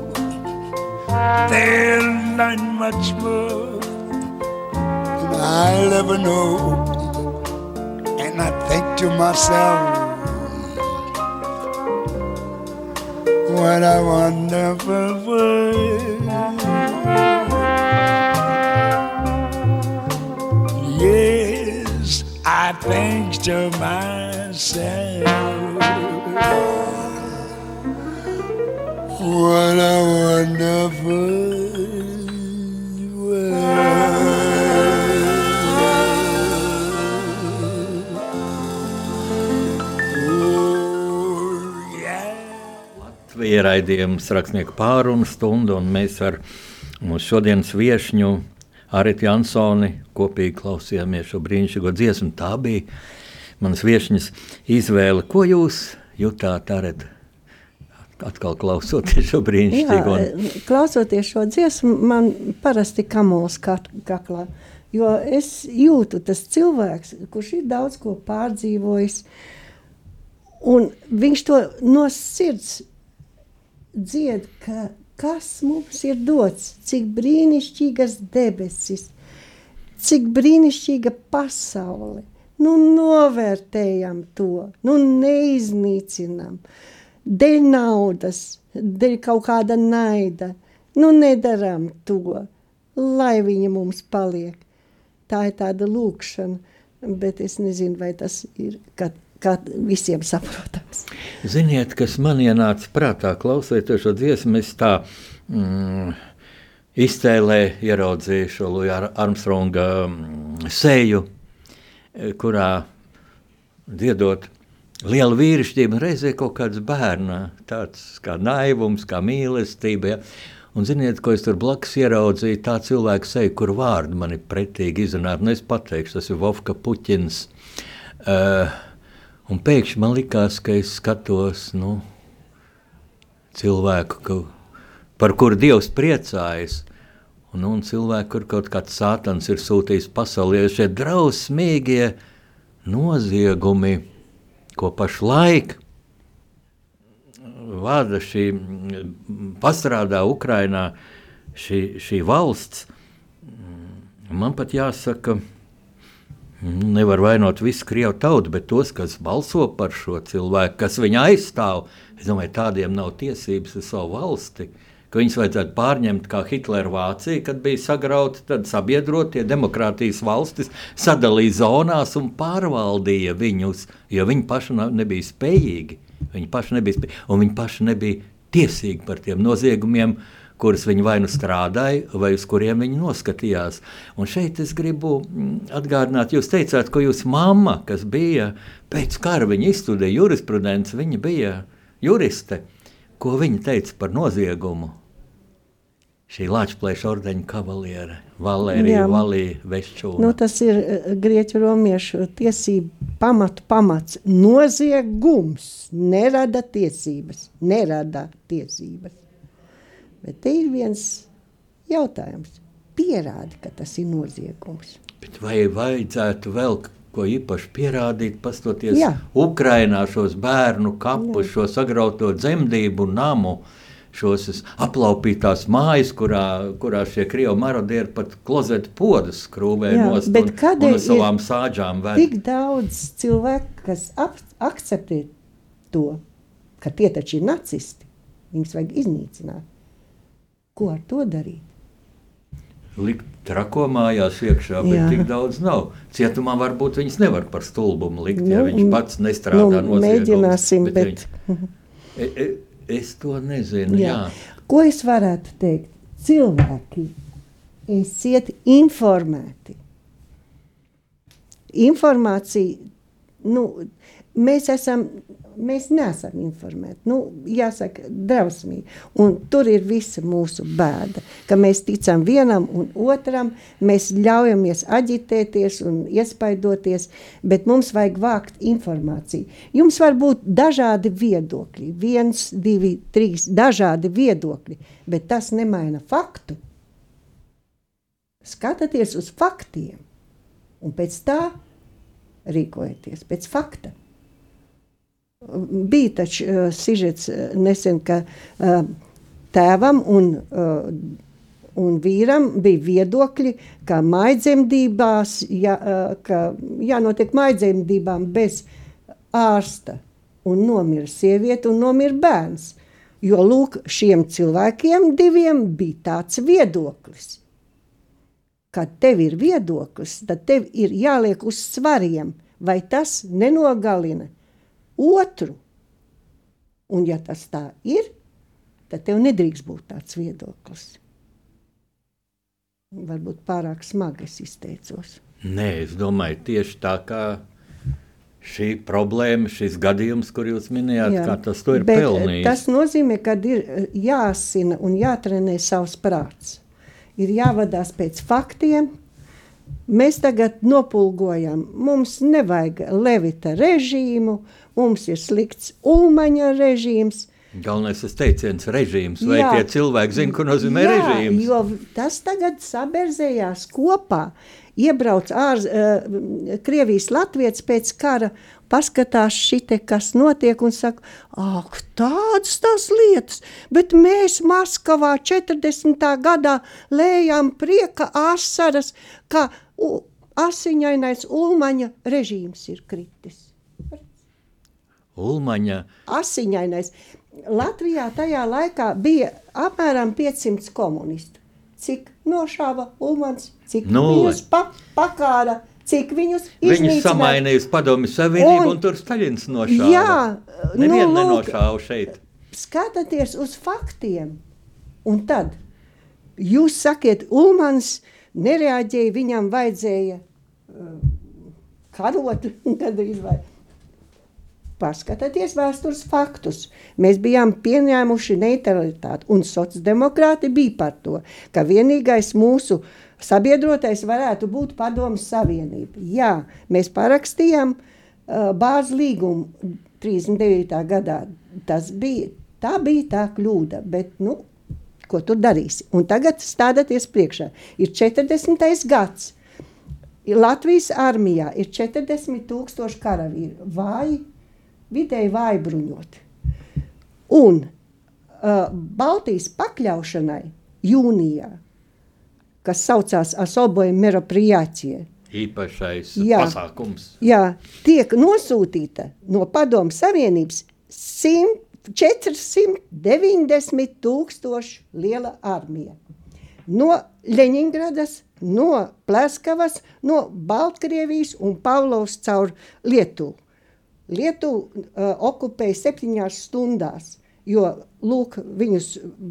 They'll learn much more than I'll ever know. And I think to myself, what a wonderful world. Yes, I think to myself, what a wonderful world. Latvija raidījums rakstnieku pārunu stundu, un mēs ar mūsu šodienas viešņu Aritu Jansoni kopīgi klausījāmies šo brīnišķīgo dziesmu. Tā bija manas viešņas izvēle. Ko jūs jutāt, Aret? Atkal klausoties šo brīnišķīgo. Jā, klausoties šo dziesmu, man parasti kamols kaklā. Jo es jūtu tas cilvēks, kurš ir daudz ko pārdzīvojis, un viņš to no sirds dzied, ka kas mums ir dots, cik brīnišķīgas debesis, cik brīnišķīga pasaule. Nu, novērtējam to, nu, neiznīcinam. Dēļ naudas, dēļ kaut kāda naida. Nu, nedaram to, lai viņa mums paliek. Tā ir tāda lūkšana, bet es nezinu, vai tas ir kā, kā visiem saprotams. Ziniet, kas man ienāca prātā, klausoties šo dziesmu, es tā mm, iztēlē ieraudzīju šo Luja Armstronga mm, seju, kurā dziedot lielu vīrišķību, un reizē kaut kāds bērna, tāds kā naivums, kā mīlestība. Ja? Un ziniet, ko es tur blakus ieraudzīju? Tā cilvēka seja, kur vārdi man ir pretīgi izrunāti. Nu, es pateikšu, tas ir Vovka Puķins. Uh, un pēkšņi man likās, ka es skatos nu, cilvēku, ka, par kuru Dievs priecājas. Un, un cilvēku, kur kaut kāds sātans ir sūtījis pasaulē, šie drausmīgie noziegumi, ko pašlaik vada šī pastrādā Ukrainā šī, šī valsts, man pat jāsaka, nevar vainot visu Krievu tautu, bet tos, kas balso par šo cilvēku, kas viņu aizstāv, es domāju, tādiem nav tiesības uz savu valsti. Ka viņus vajadzētu pārņemt kā Hitlera Vācija, kad bija sagrauta, tad sabiedrotie demokrātijas valstis sadalīja zonās un pārvaldīja viņus, jo viņi paši nebija spējīgi. Viņi paši nebija, spē... un viņi paši nebija tiesīgi par tiem noziegumiem, kurus viņi vai nu strādāja, vai uz kuriem viņi noskatījās. Un šeit es gribu mm, atgādināt, jūs teicāt, ka jūsu mamma, kas bija pēc kara, viņa izstudēja jurisprudenci, viņa bija juriste. Ko viņa teica par noziegumu? Šī Latvijas ordeņa kavaliere, Valērija Jā. Valija Veščūna. Nu, tas ir eh, grieķu romiešu tiesību pamatu pamats. Noziegums nerada tiesības. Nerada tiesības. Bet te ir viens jautājums. Pierādi, ka tas ir noziegums. Bet vai vajadzētu vēl ko īpaši pierādīt, pastoties Jā. Ukrainā šos bērnu kapus, šo sagrauto dzemdību namu, šos aplaupītās mājas, kurā, kurā šie krievu marodieri pat klozetu podas skrūvē Jā, nost bet un, un uz savām sāģām ved. Tik daudz cilvēku, kas ap, akceptē to, ka tie taču ir nacisti. Viņus vajag iznīcināt. Ko ar to darīt? Likt trako mājās iekšā, bet Jā. tik daudz nav. Cietumā varbūt viņas nevar par stulbumu likt, ja Nu, viņš pats nestrādā nu, mēģināsim, bet- viņš- E, e, es to nezinu, jā. Jā. Ko es varētu teikt? Cilvēki, esiet informēti. Informācija, nu, mēs esam, mēs neesam informēti. Nu, jāsaka, drausmīgi. Un tur ir visa mūsu bēda, ka mēs ticam vienam un otram, mēs ļaujamies aģitēties un iespaidoties, bet mums vajag vākt informāciju. Jums var būt dažādi viedokļi, viens, divi, trīs, dažādi viedokļi, bet tas nemaina faktu. Skatieties uz faktiem, un pēc tā rīkojieties, pēc fakta. Bija taču uh, sižets uh, nesen, ka uh, tēvam un, uh, un vīram bija viedokļi, ka maidzemdībās, ja, uh, ka jānotiek maidzemdībām bez ārsta, un nomira sieviete un nomira bērns. Jo lūk, šiem cilvēkiem diviem bija tāds viedoklis. Kad tev ir viedoklis, tad tev ir jāliek uz svariem, vai tas nenogalina otru. Un ja tas tā ir, tad tev nedrīkst būt tāds viedoklis. Varbūt pārāk smagi es izteicos. Nē, es domāju, tieši tā kā šī problēma, šis gadījums, kur jūs minējāt, Jā, tas ir eh, pelnījis. Tas nozīmē, ka ir eh, jāsina un jātrenē savs prāts. Ir jāvadās pēc faktiem. Mēs tagad nopulgojam, mums nevajag levita režīmu, mums ir slikts ulmaņa režīms. Galvenais ir teiciens režīms, vai Jā. tie cilvēki zina, ko nozīmē Jā, režīms. Jo tas tagad saberzējās kopā. Iebrauc ārz, uh, Krievijas latviečs pēc kara, paskatās šite, kas notiek un saka, ak, tādas tās lietas, bet mēs Maskavā 40. gadā lējām prieka asaras, ka asiņainais Ulmaņa režīms ir kritis. Ulmaņa asiņainais. Latvijā tajā laikā bija apmēram 500 komunistu. Cik nošāva Ulmans, cik viņus pa, pakāra, cik viņus iznīcināja. samainīja uz padomju savienību, un, Un- tur Staļins nošāva. Jā, Nevienu nu, lūk. nenošāva šeit. Skatieties uz faktiem. Un tad jūs sakiet, Ulmans nereaģēja, viņam vajadzēja uh, karot gandrīz vai. Paskatieties vēstures faktus. Mēs bijām pieņēmuši neutralitāti, un sociāldemokrāti bija par to, ka vienīgais mūsu sabiedrotais varētu būt Padomus Savienība. Jā, mēs parakstījām uh, bāzes līgumu 39. gadā. Tas bija, tā bija tā kļūda, bet nu, ko tur darīsi? Un tagad stādieties priekšā. Ir 40. gads. Latvijas armijā ir 40 tūkstoši karavīru, vāji, vidēji vāji bruņoti. Un uh, Baltijas pakļaušanai jūnijā, kas saucās Asoboja Meropriācija, Īpašais Jā. pasākums. jā, tiek nosūtīta no Padomu Savienības 100 490 tūkstoši liela armija. No Leņņģeradas, no Pleskavas, no Baltkrievijas un Pavlovs caur Lietuvu. Lietuvu uh, okupēja septiņās stundās, jo lūk, viņus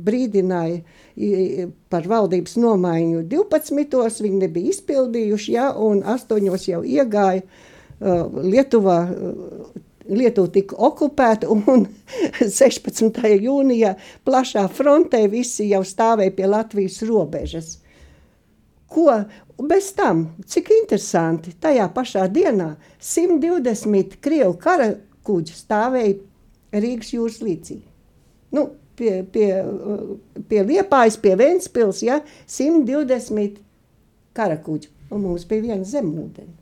brīdināja par valdības nomaiņu 12. Viņi nebija izpildījuši, ja, un 8. jau iegāja uh, Lietuvā. Uh, Lietuva tika okupēta, un 16. jūnijā plašā frontē visi jau stāvēja pie Latvijas robežas. Ko bez tam, cik interesanti, tajā pašā dienā 120 krievu kara kuģi stāvēja Rīgas jūras līcī. Nu, pie, pie, pie Liepājas, pie Ventspils, ja, 120 kara kuģi, un mums bija viena zemūdeni.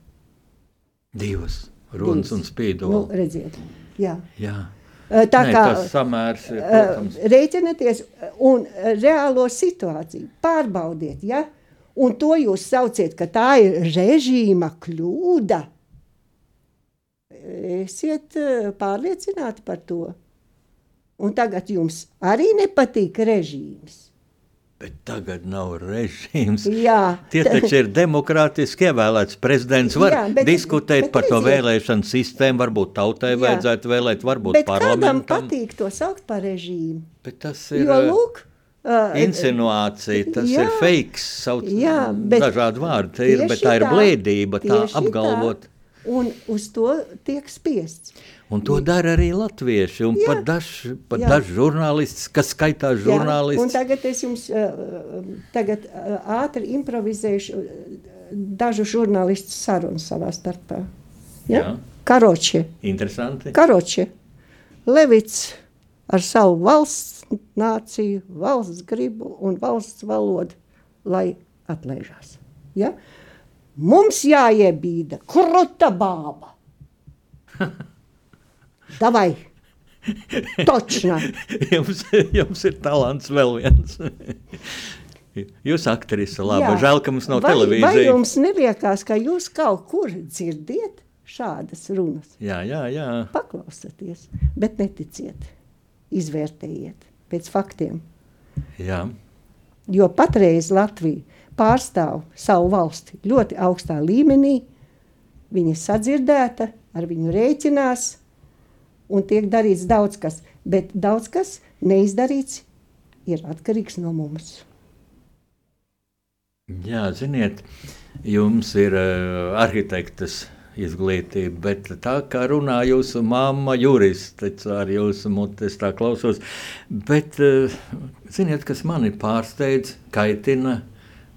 Divas runas un Nu, spīdola. redziet, jā. Jā. Tā Nē, kā samērs ir, protams, rēķinieties un reālo situāciju pārbaudiet, ja? un to jūs sauciet, ka tā ir režīma kļūda. Esiet pārliecināti par to. Un tagad jums arī nepatīk režīms. bet tagad nav režīms. Jā, Tie taču ir demokrātiski ievēlēts prezidents. Var Jā, bet- diskutēt bet par to vēlēšanu sistēmu. Varbūt tautai Jā. vajadzētu vēlēt, varbūt bet kādam parlamentam. patīk to saukt par režīmu? Bet tas ir Jo, eh, lūk, uh, insinuācija, tas Jā. ir fake. Sauc, Jā, bet dažādi vārdi ir, bet tā ir blēdība, tā apgalvot. Tā. Un uz to tiek spiests. Un to dara arī latvieši. Un Jā. pat dažs Jā. daž žurnālists, kas skaitās Jā, žurnālists. tagad es jums uh, tagad, uh, ātri improvizēšu uh, dažu žurnālistu sarunu savā starpā. Ja? Jā. Karoči. Interesanti. Karoči. Levits ar savu valsts nāciju, valsts gribu un valsts valodu, lai atlaižās. Ja? Mums jāiebīda kruta bāba. Davai! Točna! jums, jums ir talants vēl viens. Jūs aktrise, labi. Jā. Žēl, ka mums nav vai, Vai televīzijas. jums neliekas, ka jūs kaut kur dzirdiet šādas runas? Jā, jā, jā. Paklausieties, bet neticiet. Izvērtējiet pēc faktiem. jā. Jo patreiz Latvija pārstāv savu valsti ļoti augstā līmenī, viņa ir sadzirdēta, ar viņu rēķinās, un tiek darīts daudz kas, bet daudz kas neizdarīts ir atkarīgs no mums. Jā, ziniet, jums ir uh, arhitektas izglītība, bet tā kā runā jūsu mamma, jurists ar jūsu mutes, tā klausos. Bet, uh, ziniet, kas mani pārsteidz, kaitina,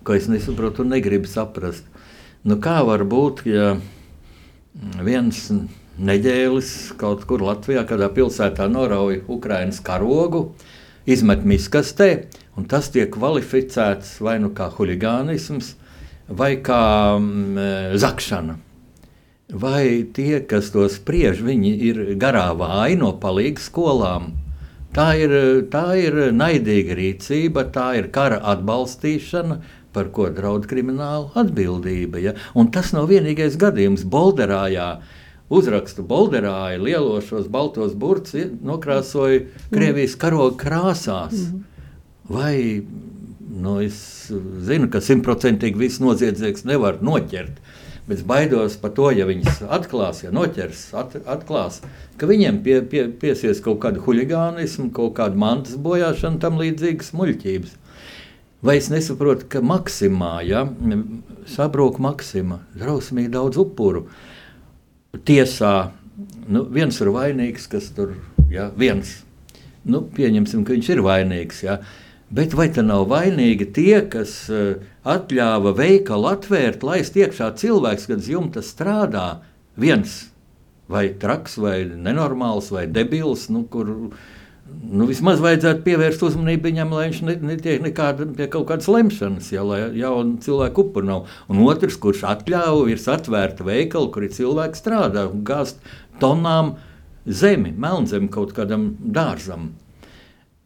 ko es nesaprotu un negribu saprast. Nu, kā var būt, ja viens neģēlis kaut kur Latvijā, kādā pilsētā norauj Ukraiņas karogu, izmet miskastē, un tas tiek kvalificēts vai nu kā huligānisms, vai kā mm, zakšana. Vai tie, kas to spriež, viņi ir garā vāji no palīgas skolām? Tā ir, tā ir naidīga rīcība, tā ir kara atbalstīšana, par ko draud krimināla atbildība. Ja? Un tas nav vienīgais gadījums. Bolderājā uzrakstu Bolderāja lielo šos baltos burtus nokrāsoja Krievijas karoga krāsās. Vai nu, es zinu, ka simtprocentīgi viss noziedznieks nevar noķert. Bet es baidos par to, ja viņas atklās, ja noķers, at, atklās, ka viņiem pie, pie, piesies kaut kāda huligānisma, kaut kāda mantas bojāšana, tam līdzīgas muļķības. Vai es nesaprotu, ka Maksimā ja, sabrūk Maksima, drausmīgi daudz upuru. Tiesā nu, viens ir vainīgs, kas tur ja, viens. Nu, pieņemsim, ka viņš ir vainīgs. Ja. Bet vai tā nav vainīgi tie, kas uh, atļāva veikalu atvērt, laist iekšā cilvēks, kad jumta strādā viens vai traks, vai nenormāls, vai debils, nu, kur nu, vismaz vajadzētu pievērst uzmanību viņam, lai viņš ne- netiek nekāda, pie kaut kādas lemšanas, ja, lai jaunu cilvēku upuru nav. Un otrs, kurš atļāva virs atvērta veikala, kur ir cilvēki strādā un gāzt tonām zemi, melnzemi kaut kādam dārzam.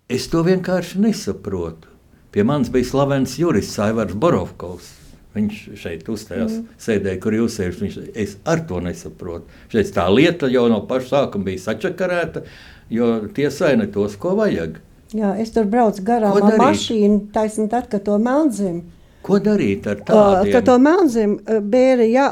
Es to vienkārši nesaprotu. Pie manis bija slavens jurists Aivars Borovkovs. Viņš šeit uzstājās, mm. sēdēja, kur jūs sēžat. Viņš, es ar to nesaprotu. Šeit tā lieta jau no paša sākuma bija sačakarēta, jo tiesai ne tos, ko vajag. Jā, es tur braucu garām ar mašīnu, taisnība kad to melnzemi. Ko darīt ar tādiem? Kad to melnzemi bēra, jā,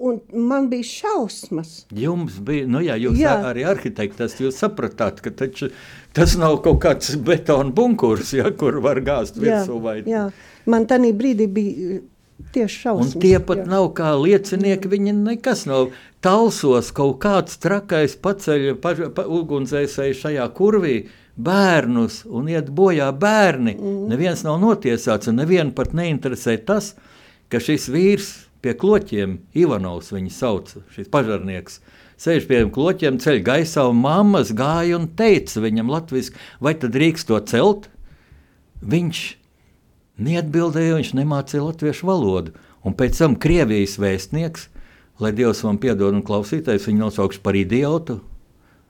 un man bija šausmas. Jums bija, nu jā, jūs Jā. jā. arī arhitekts, jūs sapratāt, ka taču, tas nav kaut kāds betona bunkurs, ja, kur var gāzt Jā, virsū vai jā. Man tajā brīdī bija uh, tieši Un šausmas. tie pat jā. nav kā liecinieki, viņi nekas nav. Talsos kaut kāds trakais paceļ pa, pa, ugunsdzēsēji šajā kurvī bērnus un iet bojā bērni. Mm. Neviens nav notiesāts un nevienu pat neinteresē tas, ka šis vīrs pie kloķiem, Ivanovs viņu sauc, šis pažarnieks, sēž pie kloķiem, ceļ gaisā un mammas gāja un teica viņam latviski, vai tad drīkst to celt? Viņš neatbildēja, viņš nemācīja latviešu valodu. Un pēc tam Krievijas vēstnieks lai Dievs man piedod un klausītājs viņu nosaukšu par idiotu.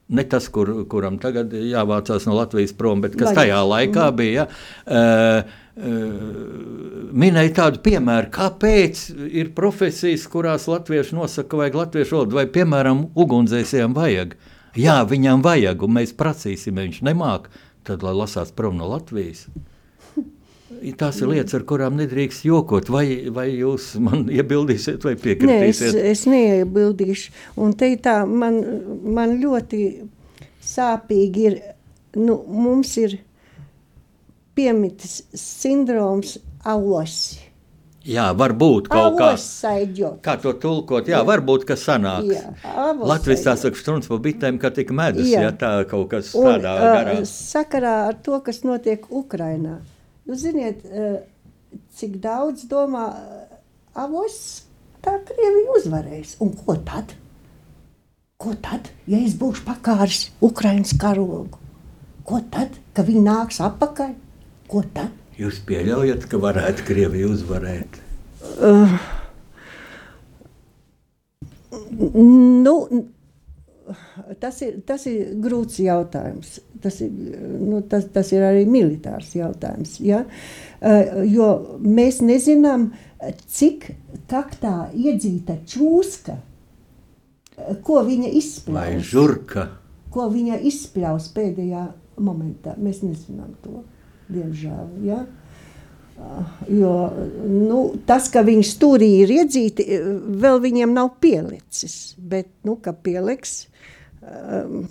Ne tas, kur, kuram tagad jāvācās no Latvijas prom, bet kas tajā laikā bija. Ja? Uh, uh, minēja tādu piemēru, kāpēc ir profesijas, kurās latvieši nosaka, vajag latviešu valodu, vai, piemēram, ugunsdzēsējiem vajag. Jā, viņam vajag, un mēs prasīsim, ja viņš nemāk, tad lai lasās prom no Latvijas. Tās ir lietas, ar kurām nedrīkst jokot. Vai, vai jūs man iebildīsiet, vai piekritīsiet? Nē, es, es neiebildīšu. Un te tā, man, man ļoti sāpīgi ir, nu, mums ir piemitis sindroms avosi. Jā, varbūt kaut kā tādu. Kā to tulkot? Jā, varbūt kas sanāks. Latvijas tā saka, strūns pa bitēm, ka tik medus, jā. ja tā kaut kas Un, tādā garā. Sakarā ar to, kas notiek Ukrainā. Jūs ziniet, cik daudz domā avos, tā Krievija uzvarēs. Un ko tad? Ko tad, ja es būšu pakāris Ukraiņas karogu? Ko tad, ka viņi nāks atpakaļ? Ko tad? Jūs pieļaujat, ka varētu Krievija uzvarēt? Uh, nu, tas, ir, tas ir grūts jautājums. Tas ir, nu, tas, tas ir arī militārs jautājums. Ja? Uh, jo mēs nezinām, cik taktā iedzīta čūska, ko viņa izspļaus. Ko viņa izspļaus pēdējā momentā. Mēs nezinām to diemžēl. Ja? Jo nu, tas, ka viņi stūrī ir iedzīti, vēl viņiem nav pielicis. Bet, nu, ka pieliks, um,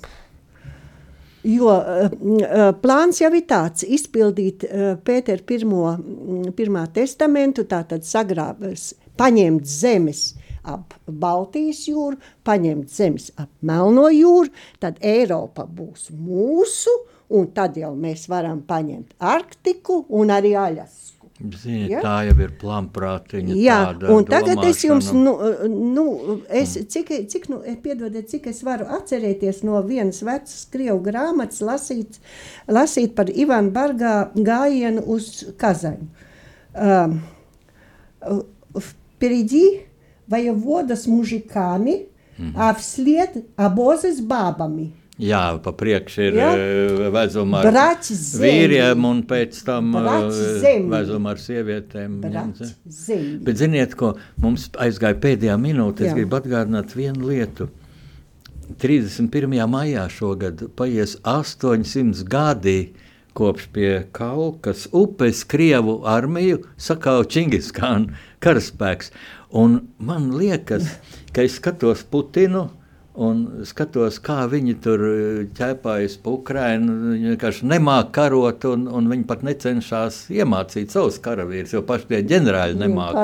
jo uh, plāns jau ir tāds, izpildīt uh, Pēteru pirmo, pirmā testamentu, tātad sagrābes, paņemt zemes ap Baltijas jūru, paņemt zemes ap Melno jūru, tad Eiropa būs mūsu, un tad jau mēs varam paņemt Arktiku un arī Aļasku. Ziniet, ja? Tā jau ir plānprātiņa. Jā, un tagad es jums, nu, nu es, cik, cik, nu, piedodiet, cik es varu atcerēties no vienas vecas Krievu grāmatas lasīt, lasīt par Ivanu Bargā gājienu uz Kazaņu. Um, впереди воевода с мужиками, mm -hmm. а вслед обозы с бабами. Jā, pa priekšu ir ja? vezuma ar vīriem un pēc tam vezuma ar sievietēm. Bet ziniet, ko mums aizgāja pēdējā minūte, es Jā. gribu atgādināt vienu lietu. 31. maijā šogad paies 800 gadi kopš pie Kaukas upes Krievu armiju sakauja Čingiskānu karaspēks. Un man liekas, ka es skatos Putinu, un skatos, kā viņi tur eh, ķēpājas pa Ukrajinu. Viņi vienkārši nemāk karot, un, un viņi pat necenšas iemācīt savus karavīrus, jo paši tie ģenerāļi nemāk.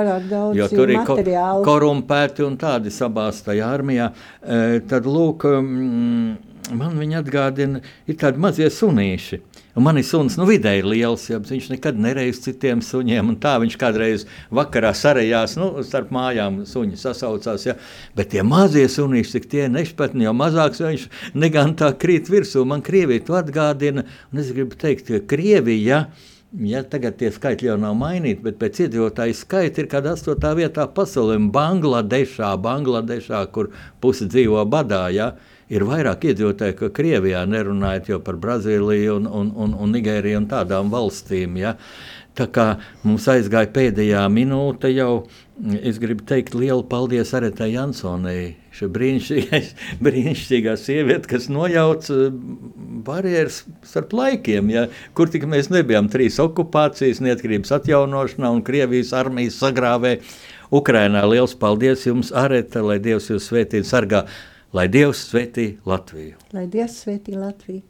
Jo tur ir ko, korumpēti un tādi sabāztajā armijā. E, tad, lūk, mm, man viņi atgādina, ir tādi mazie sunīši. Man ir suns, nu, vidēji liels, ja viņš nekad nereiz citiem suņiem. Tā viņš kādreiz vakarā sarējās, nu, starp mājām suņi sasaucās. Ja. Bet tie mazie sunīši, cik tie nešpatni, jo mazāks viņš negan tā krīt virsū. Man Krievija to atgādina, un es gribu teikt, ka Krievija. Ja tagad tie skaitļi jau nav mainīti, bet pēc iedzīvotāju skaita ir kāda astotā vietā pasaulē, Bangladešā, Bangladešā, kur pusi dzīvo badā. Ja? Uh, ir vairāk iedzīvotāji, ka Krievijā nerunājot jau par Brazīliju un, un, un, un Nigēriju un tādām valstīm. Ja? Tā kā mums aizgāja pēdējā minūte jau, es gribu teikt lielu paldies Aretai Jansonai. Šī brīnišķīgā sieviete, kas nojauc eh, barjeras starp laikiem, ja, kur tik mēs nebijām trīs okupācijas, neatkarības atjaunošanā un Krievijas armijas sagrāvē. Ukrainā liels paldies jums, Areta, lai Dievs jūs svētī un sargā. Lai Dievs svētī Latviju! Lai Dievs svētī Latviju!